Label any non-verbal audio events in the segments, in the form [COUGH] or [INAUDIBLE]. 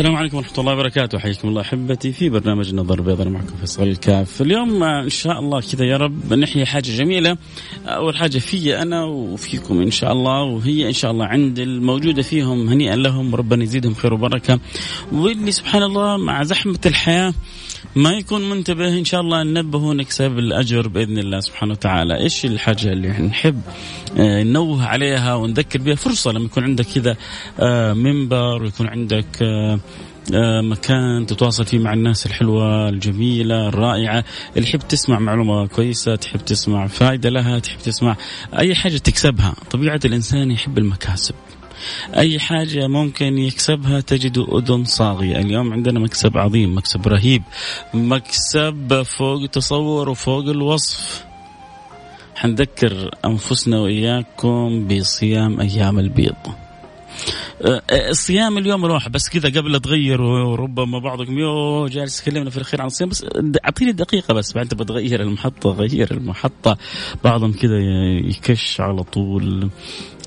السلام عليكم ورحمة الله وبركاته. حياكم الله أحبتي في برنامج النظر البيضاء معكم فيصل الكاف. اليوم إن شاء الله كذا يا رب نحيي حاجة جميلة. أول حاجة في أنا وفيكم إن شاء الله وهي إن شاء الله عند الموجودة فيهم هنيئا لهم ربنا يزيدهم خير وبركة. واللي سبحان الله مع زحمة الحياة ما يكون منتبه إن شاء الله ننبه نكسب الأجر بإذن الله سبحانه وتعالى، إيش الحاجة اللي نحب آه، ننوه عليها ونذكر بها؟ فرصة لما يكون عندك كذا آه، منبر ويكون عندك آه، مكان تتواصل فيه مع الناس الحلوة الجميلة الرائعة اللي تحب تسمع معلومة كويسة تحب تسمع فائدة لها تحب تسمع أي حاجة تكسبها. طبيعة الإنسان يحب المكاسب. أي حاجة ممكن يكسبها تجد أذن صاغية. اليوم عندنا مكسب عظيم مكسب رهيب مكسب فوق تصور وفوق الوصف. حنذكر أنفسنا وإياكم بصيام أيام البيض. الصيام اليوم الواحد بس كذا قبل تغير وربما بعضكم يو جالس يكلمنا في الخير عن الصيام بس أعطيني دقيقة بس بعد تبغى تغير المحطة غير المحطة. بعضهم كذا يكش على طول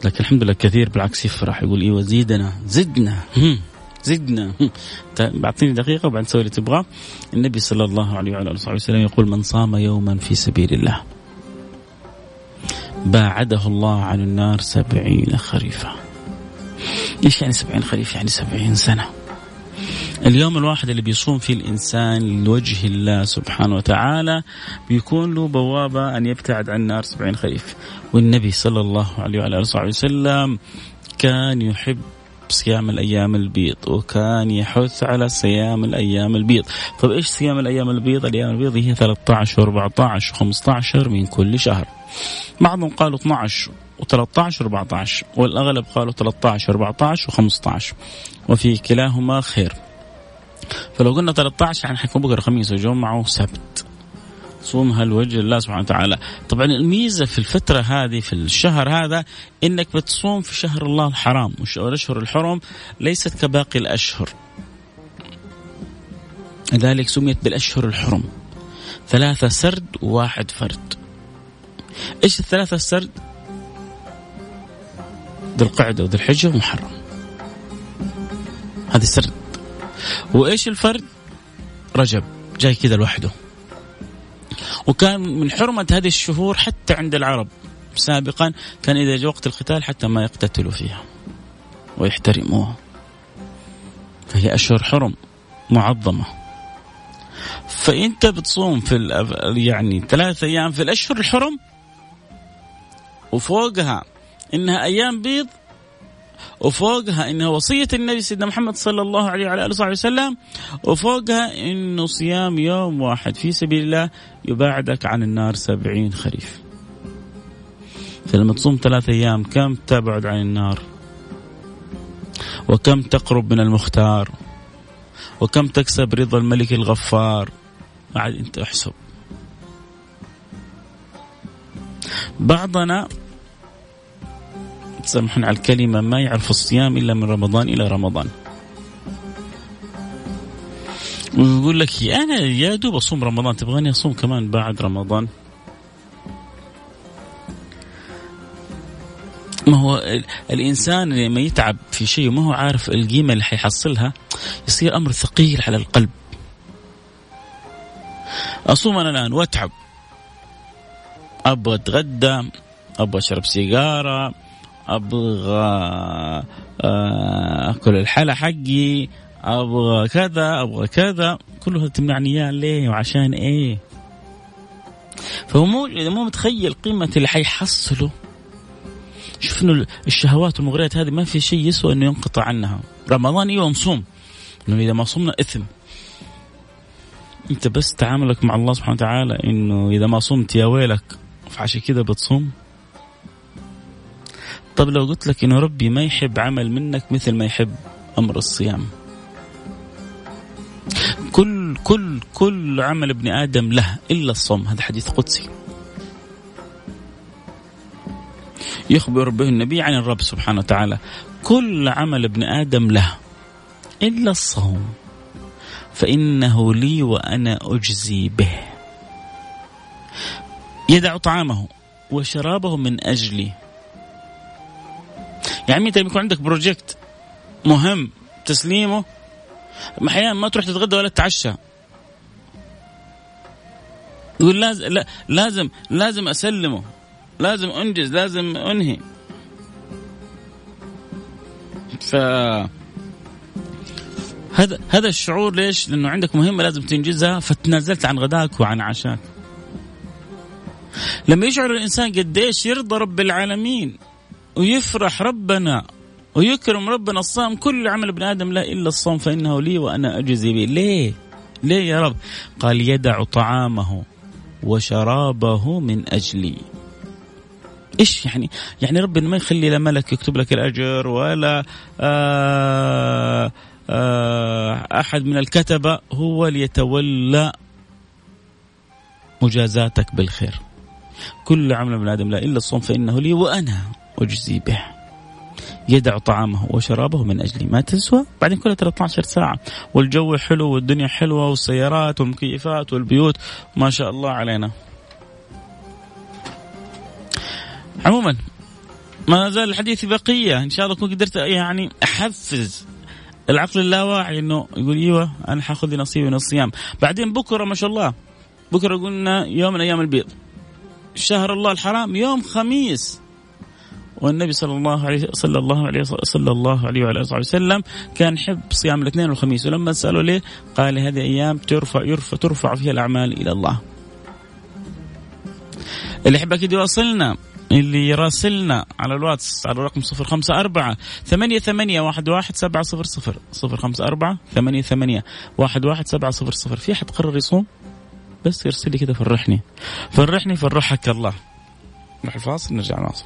لكن الحمد لله كثير بالعكس يفرح يقول إيوه زيدنا زدنا زدنا بعطيني دقيقة وبعد نسوي اللي تبغاه. النبي صلى الله عليه وعلى آله وسلم يقول من صام يوما في سبيل الله باعده الله عن النار سبعين خريفا. إيش يعني سبعين خريف؟ يعني سبعين سنة. اليوم الواحد اللي بيصوم فيه الإنسان لوجه الله سبحانه وتعالى بيكون له بوابة أن يبتعد عن النار سبعين خريف. والنبي صلى الله عليه وعلى آله وسلم كان يحب صيام الأيام البيض وكان يحث على صيام الأيام البيض. طيب إيش صيام الأيام البيض؟ الأيام البيض هي 13 و14 و15 من كل شهر. بعضهم قالوا 12 و13 و14 والأغلب قالوا 13 14 و15 وفي كلاهما خير. فلو قلنا 13 يعني حيكون بكره خميس وجمعه وسبت صومها لوجه الله سبحانه وتعالى. طبعا الميزة في الفترة هذه في الشهر هذا إنك بتصوم في شهر الله الحرام والأشهر الحرم ليست كباقي الأشهر. لذلك سميت بالأشهر الحرم. ثلاثة سرد وواحد فرد. إيش الثلاثة السرد ذو القعدة وذو الحجة ومحرم. هذه السرد وإيش الفرد؟ رجب. جاي كذا لوحده. وكان من حرمة هذه الشهور حتى عند العرب. سابقا كان إذا جاء وقت القتال حتى ما يقتتلوا فيها. ويحترموها. فهي أشهر حرم معظمة. فأنت بتصوم في يعني ثلاثة أيام في الأشهر الحرم وفوقها إنها أيام بيض وفوقها إنها وصية النبي سيدنا محمد صلى الله عليه وعلى اله وصحبه وسلم وفوقها إنه صيام يوم واحد في سبيل الله يباعدك عن النار سبعين خريف. فلما تصوم ثلاثة أيام كم تبعد عن النار؟ وكم تقرب من المختار؟ وكم تكسب رضا الملك الغفار؟ بعد أنت احسب. بعضنا تسامحون على الكلمة ما يعرف الصيام إلا من رمضان إلى رمضان. ويقول لك أنا يا دوب أصوم رمضان تبغاني أصوم كمان بعد رمضان؟ ما هو الإنسان لما يتعب في شيء وما هو عارف القيمة اللي حيحصلها يصير أمر ثقيل على القلب. أصوم أنا الآن وأتعب. أبغى أتغدى أبغى أشرب سيجارة أبغى آه، أكل الحلا حقي أبغى كذا أبغى كذا. كله تمنعني إياه ليه وعشان إيه؟ فهو مو اذا مو متخيل قيمة اللي حيحصله. شوف إنه الشهوات والمغريات هذه ما في شيء يسوى إنه ينقطع عنها. رمضان أيوه نصوم إنه إذا ما صمنا إثم. أنت بس تعاملك مع الله سبحانه وتعالى إنه إذا ما صمت يا ويلك. فعشان كذا بتصوم. طب لو قلت لك إنه ربي ما يحب عمل منك مثل ما يحب أمر الصيام. كل كل كل عمل ابن آدم له إلا الصوم. هذا حديث قدسي. يخبر به النبي عن الرب سبحانه وتعالى. كل عمل ابن آدم له إلا الصوم. فإنه لي وأنا أجزي به. يدع طعامه وشرابه من أجلي. يعني انت يكون عندك بروجكت مهم تسليمه أحيانا ما تروح تتغدى ولا تتعشى يقول لازم لا لازم لازم أسلمه لازم أنجز لازم أنهي ف هذا هذا الشعور ليش؟ لأنه عندك مهمة لازم تنجزها فتنازلت عن غداك وعن عشاك. لما يشعر الإنسان قديش يرضى رب العالمين ويفرح ربنا ويكرم ربنا الصام كل عمل ابن آدم لا إلا الصوم فإنه لي وأنا أجزي به، ليه؟ ليه يا رب؟ قال يدع طعامه وشرابه من أجلي. إيش يعني؟ يعني ربنا ما يخلي لا ملك يكتب لك الأجر ولا آآ آه، آآ آه، أحد من الكتبة هو اللي يتولى مجازاتك بالخير. كل عمل ابن آدم لا إلا الصوم فإنه لي وأنا اجزي به. يدع طعامه وشرابه من اجلي ما تسوى. بعدين كلها 13 ساعة. والجو حلو والدنيا حلوة والسيارات والمكيفات والبيوت. ما شاء الله علينا. عموما ما زال الحديث بقية. إن شاء الله أكون قدرت يعني أحفز العقل اللاواعي إنه يقول إيوه أنا حأخذ نصيبي من الصيام. بعدين بكرة ما شاء الله بكرة قلنا يوم من أيام البيض. شهر الله الحرام يوم خميس. والنبي صلى الله عليه صلى الله عليه صلى الله عليه وعلى آله وسلم كان يحب صيام الاثنين والخميس. ولما سألوا ليه قال هذه أيام ترفع يرفع ترفع فيها الأعمال إلى الله. اللي يحب أكيد يواصلنا اللي يراسلنا على الواتس على الرقم صفر خمسة أربعة ثمانية ثمانية واحد واحد سبعة صفر صفر صفر خمسة أربعة ثمانية ثمانية واحد واحد سبعة صفر صفر. في أحد قرر يصوم؟ بس يرسل لي كذا فرحني. فرحني فرحك الله. نروح الفاصل نرجع نواصل.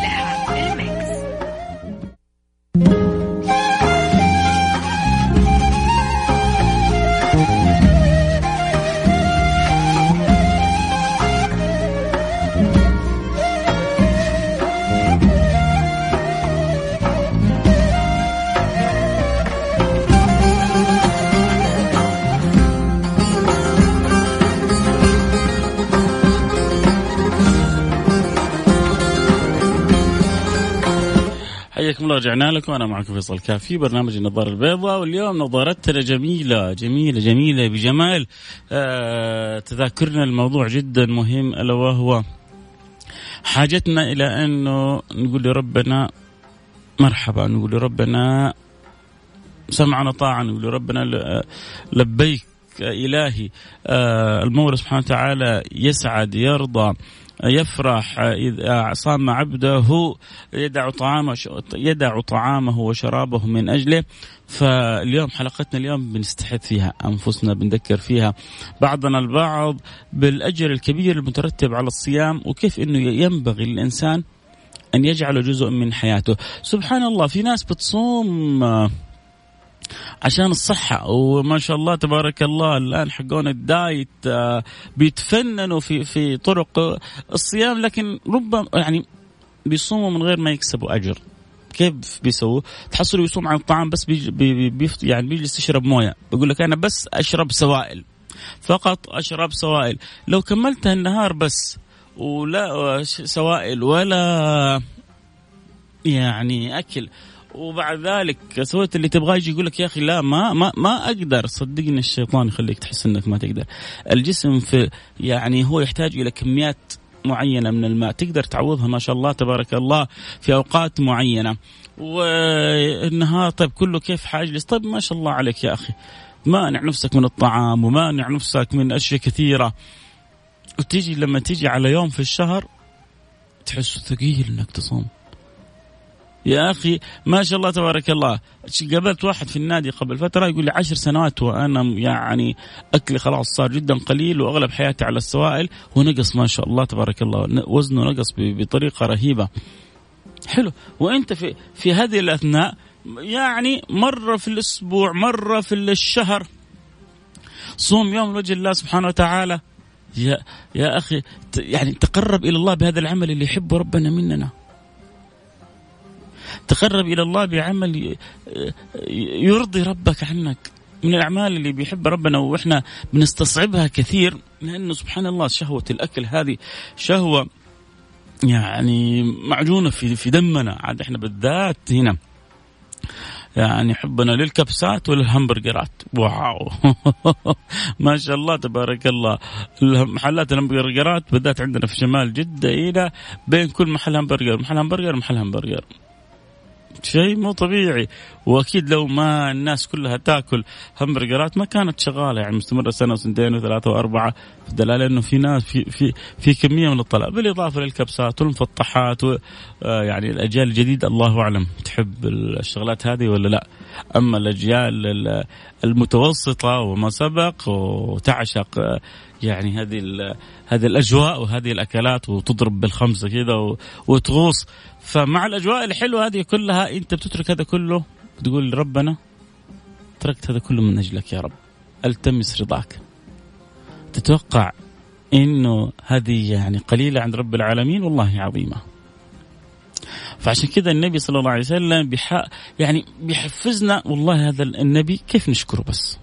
حياكم الله رجعنا لكم. أنا معكم فيصل كافي برنامج النظارة البيضاء. واليوم نظارتنا جميلة جميلة جميلة بجمال. آه تذاكرنا الموضوع جدا مهم ألا وهو حاجتنا إلى أنه نقول لربنا مرحبا نقول لربنا سمعنا طاعه نقول لربنا لبيك إلهي. آه المولى سبحانه وتعالى يسعد يرضى. يفرح إذا صام عبده يدع طعامه يدع طعامه وشرابه من أجله. فاليوم حلقتنا اليوم بنستحث فيها أنفسنا بنذكر فيها بعضنا البعض بالأجر الكبير المترتب على الصيام وكيف أنه ينبغي للإنسان أن يجعله جزء من حياته. سبحان الله في ناس بتصوم عشان الصحة وما شاء الله تبارك الله الآن حقون الدايت آه، بيتفننوا في في طرق الصيام لكن ربما يعني بيصوموا من غير ما يكسبوا أجر كيف بيسووا؟ تحصلوا يصوم عن الطعام بس بي بي بي يعني بيجلس يشرب موية، بيقول لك أنا بس أشرب سوائل. فقط أشرب سوائل، لو كملت النهار بس ولا سوائل ولا يعني أكل وبعد ذلك سويت اللي تبغاه يجي يقول لك يا أخي لا ما ما ما أقدر. صدقني الشيطان يخليك تحس إنك ما تقدر. الجسم في يعني هو يحتاج إلى كميات معينة من الماء. تقدر تعوضها ما شاء الله تبارك الله في أوقات معينة. والنهار طيب كله كيف؟ حاجلس. طيب ما شاء الله عليك يا أخي. مانع نفسك من الطعام ومانع نفسك من أشياء كثيرة. وتيجي لما تيجي على يوم في الشهر تحس ثقيل إنك تصوم. يا أخي ما شاء الله تبارك الله. قابلت واحد في النادي قبل فترة يقول لي عشر سنوات وأنا يعني أكلي خلاص صار جدا قليل وأغلب حياتي على السوائل ونقص ما شاء الله تبارك الله. وزنه نقص بطريقة رهيبة. حلو. وأنت في في هذه الأثناء يعني مرة في الأسبوع مرة في الشهر صوم يوم وجه الله سبحانه وتعالى. يا يا أخي يعني تقرب إلى الله بهذا العمل اللي يحبه ربنا مننا. تقرب إلى الله بعمل يرضي ربك عنك. من الأعمال اللي بيحب ربنا وإحنا بنستصعبها كثير لأنه سبحان الله شهوة الأكل هذه شهوة يعني معجونة في في دمنا. عاد إحنا بالذات هنا. يعني حبنا للكبسات وللهمبرجرات واو. [LAUGHS] ما شاء الله تبارك الله. محلات الهمبرجرات بدات عندنا في شمال جدة إلى بين كل محل همبرجر محل همبرجر محل همبرجر. شيء مو طبيعي. وأكيد لو ما الناس كلها تأكل همبرجرات ما كانت شغالة يعني مستمرة سنة وسنتين وثلاثة وأربعة. دلاله إنه في ناس في في في كمية من الطلب. بالإضافة للكبسات والمفطحات آه، يعني الأجيال الجديدة الله أعلم تحب الشغلات هذه ولا لا. أما الأجيال المتوسطة وما سبق وتعشق آه، يعني هذه هذه الأجواء وهذه الأكلات وتضرب بالخمسة كذا وتغوص. فمع الأجواء الحلوة هذه كلها أنت بتترك هذا كله بتقول ربنا تركت هذا كله من أجلك يا رب. ألتمس رضاك. تتوقع إنه هذه يعني قليلة عند رب العالمين؟ والله عظيمة. فعشان كذا النبي صلى الله عليه وسلم بح يعني بيحفزنا والله هذا النبي كيف نشكره بس؟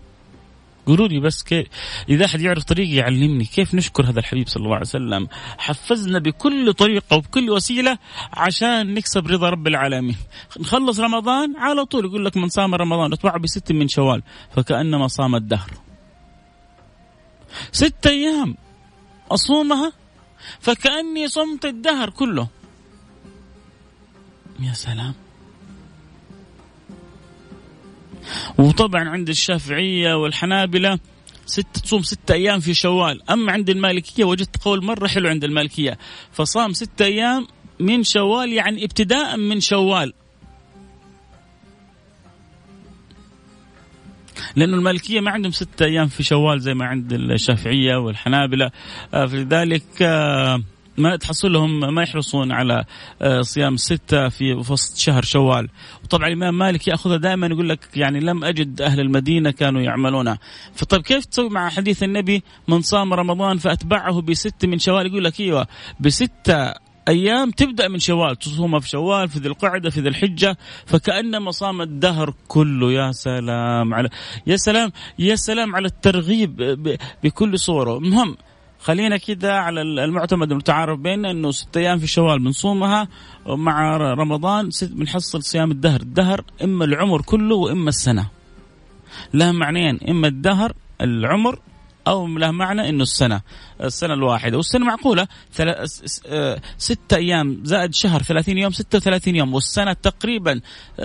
قولوا لي بس كيف إذا أحد يعرف طريقه يعلمني كيف نشكر هذا الحبيب صلى الله عليه وسلم. حفزنا بكل طريقة وبكل وسيلة عشان نكسب رضا رب العالمين. نخلص رمضان على طول يقول لك من صام رمضان اتبعه بست من شوال فكأنما صام الدهر. ست أيام أصومها فكأني صمت الدهر كله. يا سلام. وطبعا عند الشافعية والحنابلة ست تصوم ستة أيام في شوال. أما عند المالكية وجدت قول مرة حلو عند المالكية. فصام ستة أيام من شوال يعني ابتداء من شوال. لأن المالكية ما عندهم ستة أيام في شوال زي ما عند الشافعية والحنابلة. آه، فلذلك آه ما تحصلهم ما يحرصون على آه، صيام ستة في وسط شهر شوال. وطبعا الإمام مالك يأخذها دائما يقول لك يعني لم أجد أهل المدينة كانوا يعملونها فطيب كيف تسوي مع حديث النبي من صام رمضان فأتبعه بست من شوال؟ يقول لك إيوه بستة أيام تبدأ من شوال. تصومها في شوال في ذي القعدة في ذي الحجة. فكأنما صام الدهر كله. يا سلام على يا سلام يا سلام على الترغيب بكل صوره. المهم خلينا كده على المعتمد المتعارف بيننا إنه ست أيام في شوال بنصومها مع رمضان بنحصل صيام الدهر، الدهر إما العمر كله وإما السنة. لها معنيين إما الدهر العمر أو له معنى إنه السنة السنة الواحدة. والسنة معقولة آه، ستة أيام زائد شهر 30 يوم 36 يوم. والسنة تقريبا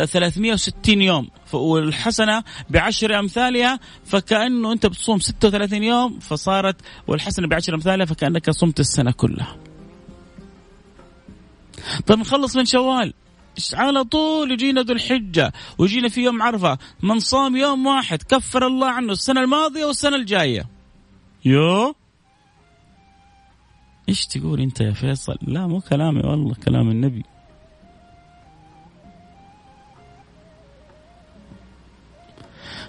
360 آه، يوم. والحسنة بعشر أمثالها فكأنه أنت بتصوم 36 يوم فصارت والحسنة بعشر أمثالها فكأنك صمت السنة كلها. طيب نخلص من شوال. على طول يجينا ذو الحجة ويجينا في يوم عرفة. من صام يوم واحد كفر الله عنه السنة الماضية والسنة الجاية. يو؟ إيش تقول أنت يا فيصل؟ لا مو كلامي والله كلام النبي.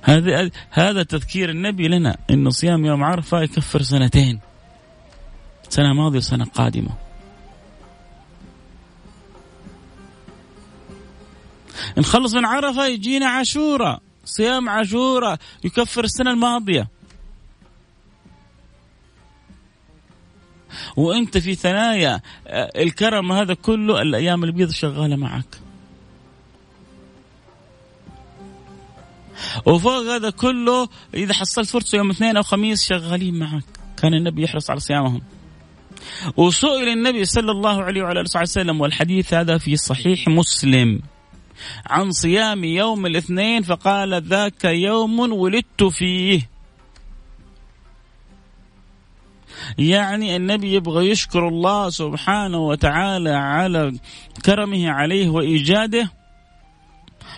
هذا هذا تذكير النبي لنا إنه صيام يوم عرفة يكفر سنتين. سنة ماضية وسنة قادمة. نخلص من عرفة يجينا عاشورة. صيام عاشورة يكفر السنة الماضية. وانت في ثنايا آه، الكرم هذا كله الأيام البيض شغالة معك. وفوق هذا كله إذا حصلت فرصة يوم اثنين أو خميس شغالين معك. كان النبي يحرص على صيامهم. وسئل النبي صلى الله عليه وعلى آله وسلم والحديث هذا في صحيح مسلم. عن صيام يوم الاثنين فقال ذاك يوم ولدت فيه. يعني النبي يبغى يشكر الله سبحانه وتعالى على كرمه عليه وإيجاده.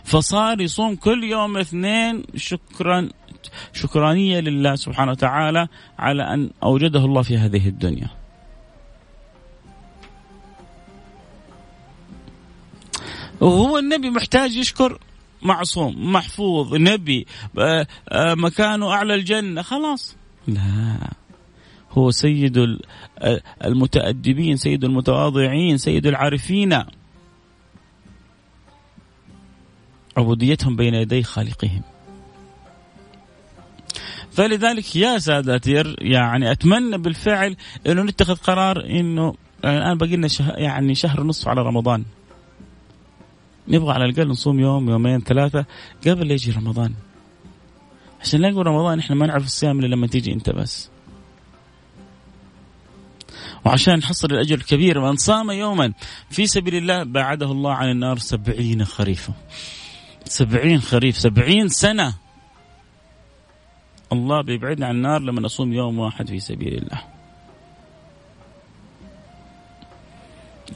فصار يصوم كل يوم اثنين شكرا شكرانية لله سبحانه وتعالى على أن أوجده الله في هذه الدنيا. وهو النبي محتاج يشكر معصوم محفوظ نبي آه، آه، مكانه أعلى الجنة خلاص. لا. هو سيد المتأدبين سيد المتواضعين سيد العارفين. عبوديتهم بين يدي خالقهم. فلذلك يا سادتي يعني أتمنى بالفعل إنه نتخذ قرار إنه الآن باقي لنا يعني شهر ونصف على رمضان. نبغى على الأقل نصوم يوم يومين ثلاثة قبل يجي رمضان. عشان لا نقول رمضان إحنا ما نعرف الصيام إلا لما تيجي أنت بس. وعشان نحصل الأجر الكبير من صام يوما. في سبيل الله بعده الله عن النار سبعين خريفا. سبعين خريف سبعين سنة. الله بيبعدنا عن النار لما نصوم يوم واحد في سبيل الله.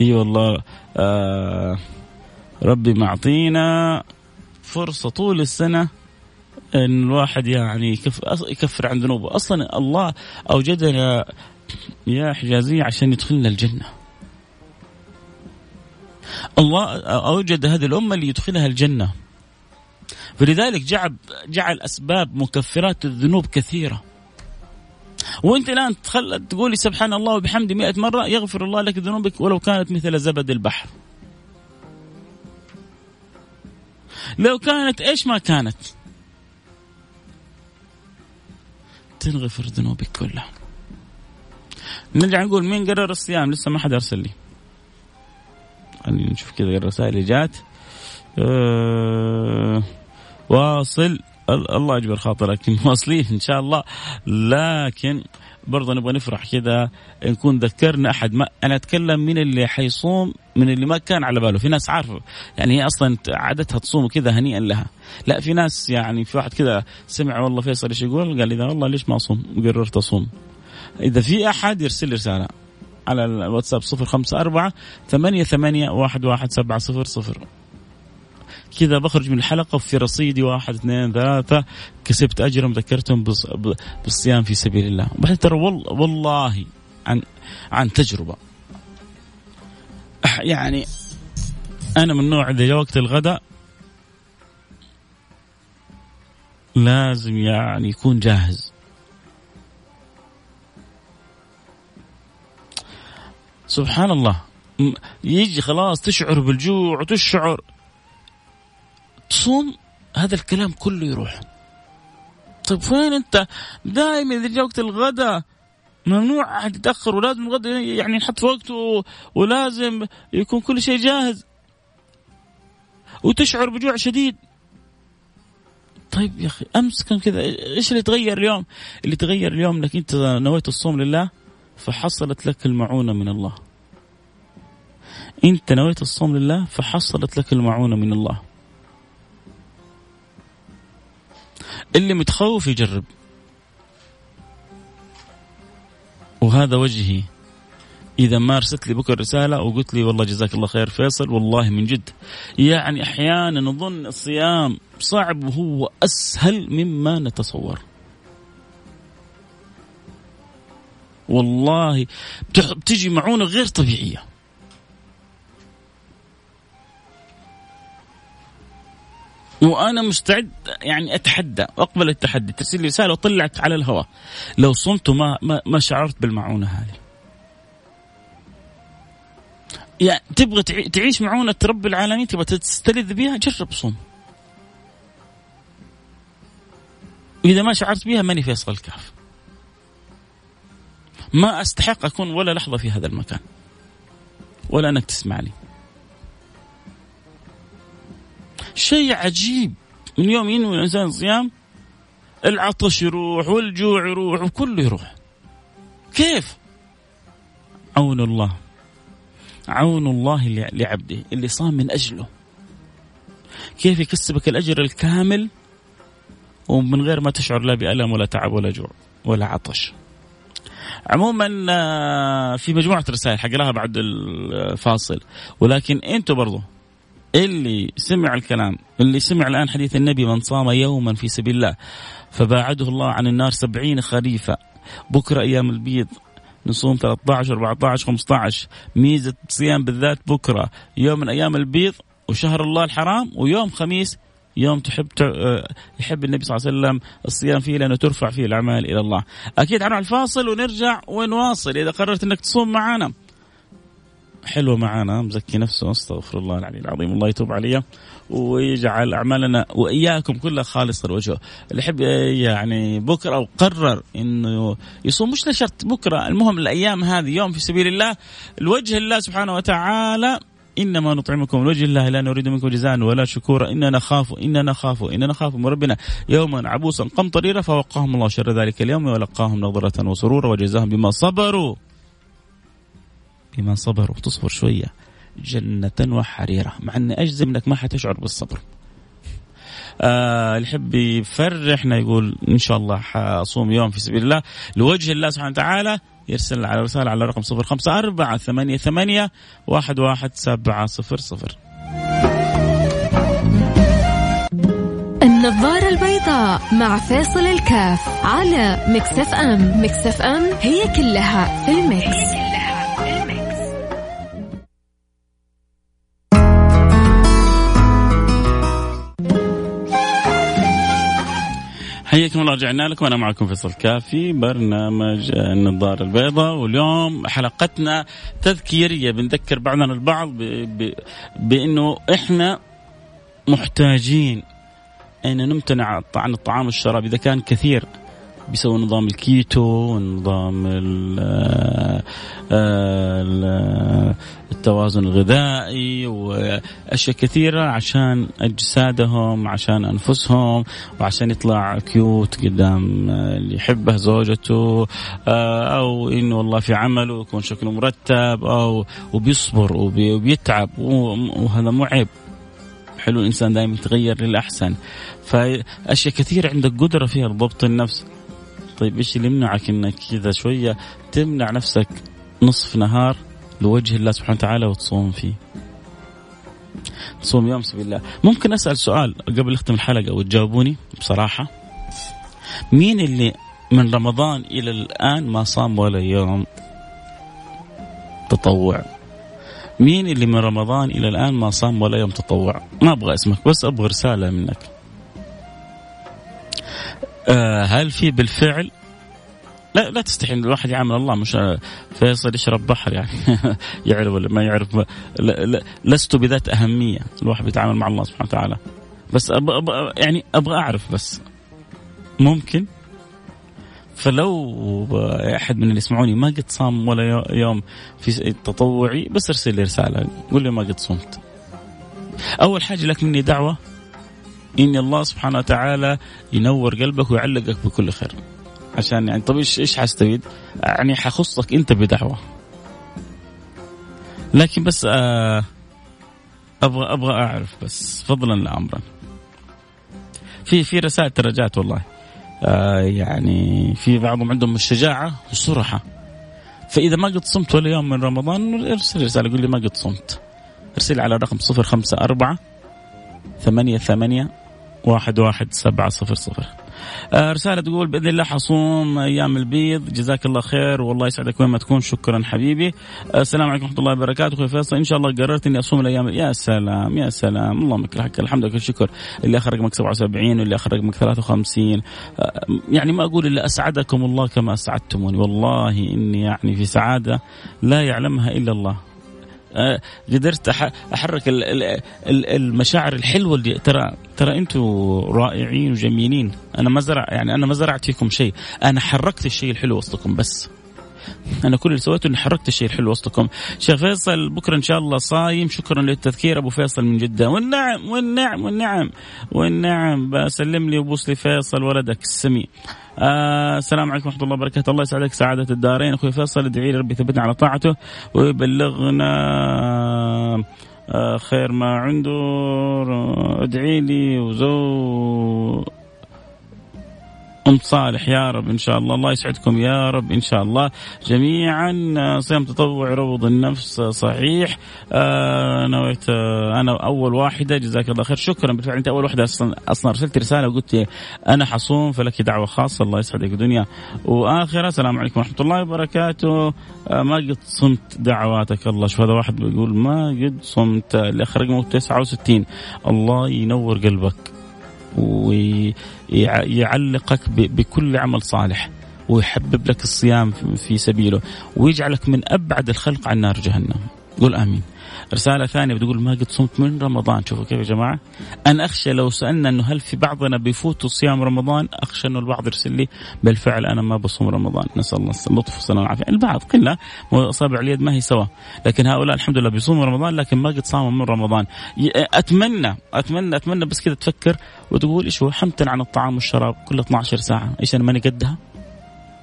اي والله آه ربي معطينا فرصة طول السنة إن الواحد يعني يكفر عن ذنوبه. أصلا الله أوجدنا يا حجازية عشان يدخلنا الجنة. الله أوجد هذه الأمة ليدخلها الجنة. فلذلك جعل جعل أسباب مكفرات الذنوب كثيرة. وأنت الآن. تقولي سبحان الله وبحمده مئة مرة يغفر الله لك ذنوبك ولو كانت مثل زبد البحر. لو كانت إيش ما كانت؟ تنغفر ذنوبك كلها. نرجع نقول مين قرر الصيام؟ لسه ما حد أرسل لي. خلينا نشوف كذا الرسائل اللي جات. أه واصل. الله يجبر خاطرك. [LAUGHS] واصلين إن شاء الله. لكن برضه نبغى نفرح كذا. نكون ذكرنا أحد ما أنا أتكلم من اللي حيصوم من اللي ما كان على باله. في ناس عارفه. يعني هي أصلا عادتها تصوم كذا هنيئا لها. لا في ناس يعني في واحد كذا سمع والله فيصل إيش يقول؟ قال إذا والله ليش ما أصوم؟ قررت أصوم. إذا في أحد يرسل لي رسالة على الواتساب صفر خمسة أربعة ثمانية ثمانية واحد واحد سبعة صفر صفر. كذا بخرج من الحلقة وفي رصيدي واحد اثنين ثلاثة. كسبت أجرهم ذكرتهم بالصيام في سبيل الله. بعدين ترى والله عن عن تجربة. يعني أنا من النوع إذا جاء وقت الغداء لازم يعني يكون جاهز. سبحان الله. يجي خلاص تشعر بالجوع وتشعر. تصوم هذا الكلام كله يروح. طيب فين أنت؟ دائما إذا جاء وقت الغداء ممنوع يتأخر ولازم الغداء يعني ينحط في وقته ولازم يكون كل شيء جاهز. وتشعر بجوع شديد. طيب يا أخي أمس كان كذا. إيش اللي تغير اليوم؟ اللي تغير اليوم انك أنت نويت الصوم لله؟ فحصلت لك المعونة من الله. أنت نويت الصوم لله فحصلت لك المعونة من الله. اللي متخوف يجرب. وهذا وجهي. إذا ما أرسلت لي بكرة رسالة وقلت لي والله جزاك الله خير فيصل والله من جد. يعني أحيانا نظن الصيام صعب وهو أسهل مما نتصور. والله بتجي معونة غير طبيعية. وأنا مستعد يعني أتحدى واقبل التحدي ترسل لي رسالة واطلعك على الهواء. لو صمت ما ما, ما شعرت بالمعونة هذه. يعني تبغى تعيش معونة رب العالمين تبغى تستلذ بها جرب صوم. إذا ما شعرت بها ماني فيصل الكهف. ما أستحق أكون ولا لحظة في هذا المكان. ولا أنك تسمع لي شيء عجيب. من يوم ينوي الإنسان الصيام العطش يروح والجوع يروح وكله يروح. كيف؟ عون الله. عون الله لعبده اللي صام من أجله. كيف يكسبك الأجر الكامل؟ ومن غير ما تشعر لا بألم ولا تعب ولا جوع ولا عطش. عموما آه، في مجموعة رسائل حقراها بعد الفاصل ولكن أنتم برضو اللي سمع الكلام اللي سمع الآن حديث النبي من صام يوما في سبيل الله فباعده الله عن النار سبعين خريفا. بكرة أيام البيض نصوم 13 14 15 ميزة صيام بالذات بكرة. يوم من أيام البيض وشهر الله الحرام ويوم خميس يوم تحب يحب النبي صلى الله عليه وسلم الصيام فيه لأنه ترفع فيه الاعمال إلى الله. أكيد حنروح الفاصل ونرجع ونواصل. إذا قررت إنك تصوم معنا حلوة معانا. مزكي نفسه. أستغفر الله العلي العظيم. الله يتوب علي ويجعل أعمالنا وإياكم كلها خالصة لوجهه. اللي يحب يعني بكرة أو قرر إنه يصوم مش لشرط بكرة. المهم الأيام هذه. يوم في سبيل الله. لوجه الله سبحانه وتعالى إنما نطعمكم لوجه الله لا نريد منكم جزاء ولا شكورا. اننا نخاف اننا نخاف اننا نخاف من ربنا. يوما عبوسا قمطريرا فوقاهم الله شر ذلك اليوم ولقاهم نظرة وسرورا وجزاهم بما صبروا. بما صبروا. تصبر شوية. جنة وحريرة. مع أن أجزم أنك ما حتشعر بالصبر. آه يحب يفرحنا يقول إن شاء الله حأصوم يوم في سبيل الله لوجه الله سبحانه وتعالى. يرسل على رسالة على رقم صفر خمسة أربعة ثمانية ثمانية واحد واحد سبعة صفر صفر النظارة البيضاء مع فاصل الكاف على Mix FM Mix FM هي كلها في ال mix. حياكم الله رجعنا لكم. أنا معكم فيصل كافي برنامج النظارة البيضاء. واليوم حلقتنا تذكيرية. بنذكر بعضنا البعض ب... ب... بأنه إحنا محتاجين أن نمتنع عن الطعام والشراب إذا كان كثير. بيسوي نظام الكيتو نظام التوازن الغذائي وأشياء كثيرة عشان أجسادهم عشان أنفسهم وعشان يطلع كيوت قدام اللي يحبه زوجته أو إنه والله في عمله يكون شكله مرتب أو وبيصبر وبيتعب وهذا مو عيب حلو الإنسان دائما يتغير للأحسن. فأشياء كثيرة عندك قدرة فيها لضبط النفس. طيب إيش اللي يمنعك إنك كذا شوية تمنع نفسك نصف نهار لوجه الله سبحانه وتعالى وتصوم فيه؟ تصوم يوم سبيل الله. ممكن أسأل سؤال قبل اختم الحلقة وتجاوبوني بصراحة. مين اللي من رمضان إلى الآن ما صام ولا يوم؟ تطوع. مين اللي من رمضان إلى الآن ما صام ولا يوم تطوع؟ ما أبغى اسمك بس أبغى رسالة منك. آه هل في بالفعل؟ لا لا تستحي الواحد يعامل الله مش فيصل يشرب بحر يعني. [LAUGHS] يعرف ولا ما يعرف؟ لا لا لست بذات أهمية. الواحد بيتعامل مع الله سبحانه وتعالى. بس أبغى أبغى يعني أبغى أعرف بس. ممكن؟ فلو أحد من اللي يسمعوني ما قد صام ولا يوم في تطوعي بس ارسل لي رسالة. قول لي ما قد صمت. أول حاجة لك مني دعوة. ان الله سبحانه وتعالى ينور قلبك ويعلقك بكل خير. عشان يعني طب إيش إيش حستفيد؟ يعني حخصك أنت بدعوة. لكن بس آه أبغى أبغى أعرف بس فضلا لا امرا في في رسائل ترى والله. آه يعني في بعضهم عندهم الشجاعة والصرحة. فإذا ما قد صمت ولا يوم من رمضان ارسل رسالة قول لي ما قد صمت. ارسل على رقم 054 ثمانية ثمانية واحد واحد سبعة صفر صفر. آه، رسالة تقول بإذن الله حصوم أيام البيض. جزاك الله خير والله يسعدك وين ما تكون. شكرا حبيبي. آه، السلام عليكم ورحمة الله وبركاته. أخوي فيصل إن شاء الله قررت إني أصوم الأيام. يا سلام يا سلام. اللهم لك الحمد لله الشكر اللي أخر رقمك 77 واللي أخر رقمك 53 آه، يعني ما أقول إلا أسعدكم الله كما أسعدتموني. والله إني يعني في سعادة لا يعلمها إلا الله. قدرت أحرك المشاعر الحلوة اللي ترى ترى أنتم رائعين وجميلين. أنا ما زرع يعني أنا ما زرعت فيكم شيء. أنا حركت الشيء الحلو وسطكم بس. أنا كل اللي سويته إني حركت الشيء الحلو وسطكم. شيخ فيصل بكرة إن شاء الله صايم. شكرا للتذكير أبو فيصل من جدة. والنعم والنعم والنعم والنعم. بسلم لي وبوس لي فيصل ولدك السمي. آه السلام عليكم ورحمة الله وبركاته. الله يسعدك سعادة الدارين. أخوي فيصل ادعي لي ربي يثبتنا على طاعته ويبلغنا آه خير ما عنده. ادعي لي وزو قمت صالح. يا رب إن شاء الله. الله يسعدكم يا رب إن شاء الله. جميعا صيام تطوع يروض النفس صحيح. آه نويت آه أنا أول واحدة. جزاك الله خير. شكرا. بالفعل أنت أول واحدة أصلا أصلا أرسلت رسالة وقلت أنا حصوم فلك دعوة خاصة. الله يسعدك دنيا وآخرة. السلام عليكم ورحمة الله وبركاته. آه ما قد صمت دعواتك الله. شوف هذا واحد بيقول ما قد صمت. الاخ رقمه 69 الله ينور قلبك. ويعلقك بكل عمل صالح ويحبب لك الصيام في سبيله ويجعلك من أبعد الخلق عن نار جهنم. قول آمين. رسالة ثانية بتقول ما قد صمت من رمضان. شوفوا كيف يا جماعة. أنا أخشى لو سألنا أنه هل في بعضنا بيفوتوا صيام رمضان؟ أخشى انه البعض يرسل لي بالفعل أنا ما بصوم رمضان. نسأل الله اللطف والسلامه والعافية. البعض قله أصابع اليد ما هي سوا. لكن هؤلاء الحمد لله بيصوموا رمضان لكن ما قد صاموا من رمضان. اتمنى اتمنى أتمنى بس كذا تفكر وتقول إيش هو؟ حمتنع عن الطعام والشراب كل 12 ساعة. إيش أنا ماني قدها؟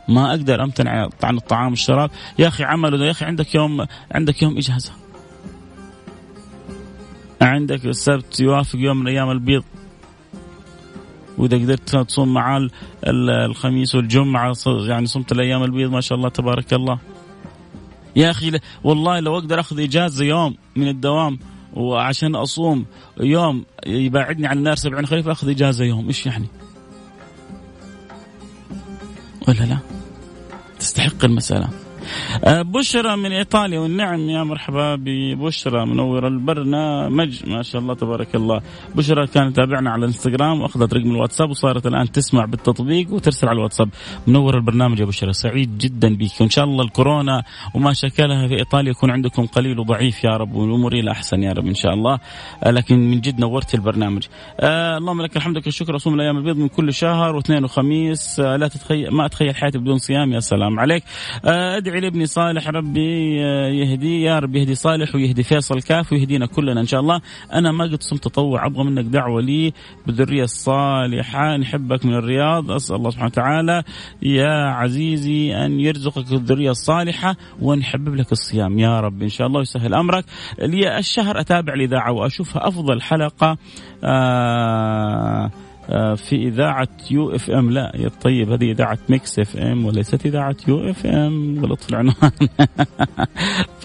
ما أقدر أمتنع عن الطعام والشراب. يا أخي عمله يا أخي عندك يوم عندك يوم إجازة. عندك السبت يوافق يوم من أيام البيض وإذا قدرت تصوم معاه الخميس والجمعة يعني صمت الأيام البيض ما شاء الله تبارك الله يا أخي والله لو أقدر أخذ إجازة يوم من الدوام وعشان أصوم يوم يبعدني عن النار 70 خريف أخذ إجازة يوم إيش يعني؟ ولا لا؟ تستحق المسألة بشرى من إيطاليا والنعم. يا مرحبا ببشرى منور البرنامج. ما شاء الله تبارك الله. بشرى كانت تابعنا على الانستغرام واخذت رقم الواتساب وصارت الآن تسمع بالتطبيق وترسل على الواتساب. منور البرنامج يا بشرى سعيد جدا بك. وإن شاء الله الكورونا وما شكلها في إيطاليا يكون عندكم قليل وضعيف يا رب والأمور إلى أحسن يا رب إن شاء الله. آه، لكن من جد نورت البرنامج. آه اللهم لك الحمد لك الشكر. أصوم الأيام البيض من كل شهر واثنين وخميس. آه لا تتخيل ما أتخيل حياتي بدون صيام يا سلام عليك. آه أدعي لابني صالح ربي يهديه يا رب يهدي صالح ويهدي فيصل كاف ويهدينا كلنا إن شاء الله. أنا ما قد صمت تطوع أبغى منك دعوة لي بالذرية الصالحة نحبك من الرياض. أسأل الله سبحانه وتعالى يا عزيزي أن يرزقك الذرية الصالحة ونحبب لك الصيام. يا رب إن شاء الله ويسهل أمرك. لي الشهر أتابع الإذاعة وأشوفها أفضل حلقة آه آه، في إذاعة UFM. لا يا طيب هذه إذاعة Mix FM وليست إذاعة UFM. غلط في العنوان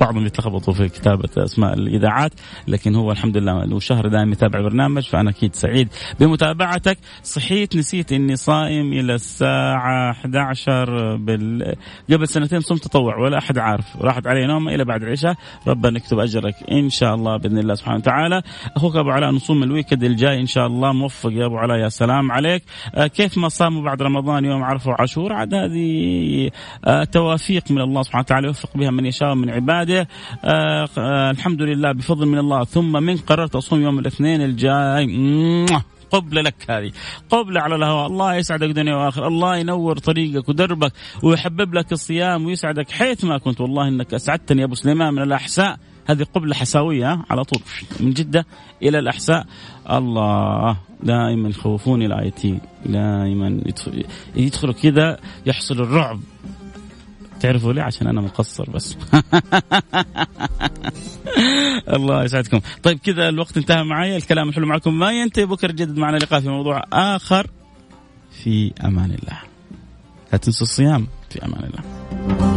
بعضهم يتلخبطوا في كتابة أسماء الإذاعات لكن هو الحمد لله له شهر دائما يتابع البرنامج فأنا أكيد سعيد بمتابعتك. صحيت نسيت إني صائم إلى الساعة 11 بال... قبل سنتين صمت تطوع ولا أحد عارف. راحت علي نومة إلى بعد العشاء. ربنا يكتب أجرك إن شاء الله بإذن الله سبحانه وتعالى. أخوك أبو علاء نصوم الويكند الجاي إن شاء الله موفق يا أبو علاء يا سلام عليك. آه، كيف ما صاموا بعد رمضان يوم عرفه وعاشور عاد هذه آه، توافيق من الله سبحانه وتعالى يوفق بها من يشاء من عباده. آه، الحمد لله بفضل من الله. ثم من قررت اصوم يوم الاثنين الجاي. قبلة لك هذه. قبلة على الهواء. الله يسعدك دنيا وآخر الله ينور طريقك ودربك ويحبب لك الصيام ويسعدك حيث ما كنت. والله إنك أسعدتني يا أبو سليمان من الأحساء. هذه قبلة حساوية على طول. من جدة إلى الأحساء. الله دائما يخوفوني ال IT دائما يدخل يدخلوا كذا يحصل الرعب. تعرفوا ليه؟ عشان أنا مقصر بس. [LAUGHS] الله يسعدكم. طيب كذا الوقت انتهى معي الكلام الحلو معكم ما ينتهي. بكره جدد معنا لقاء في موضوع آخر. في أمان الله. لا تنسوا الصيام. في أمان الله.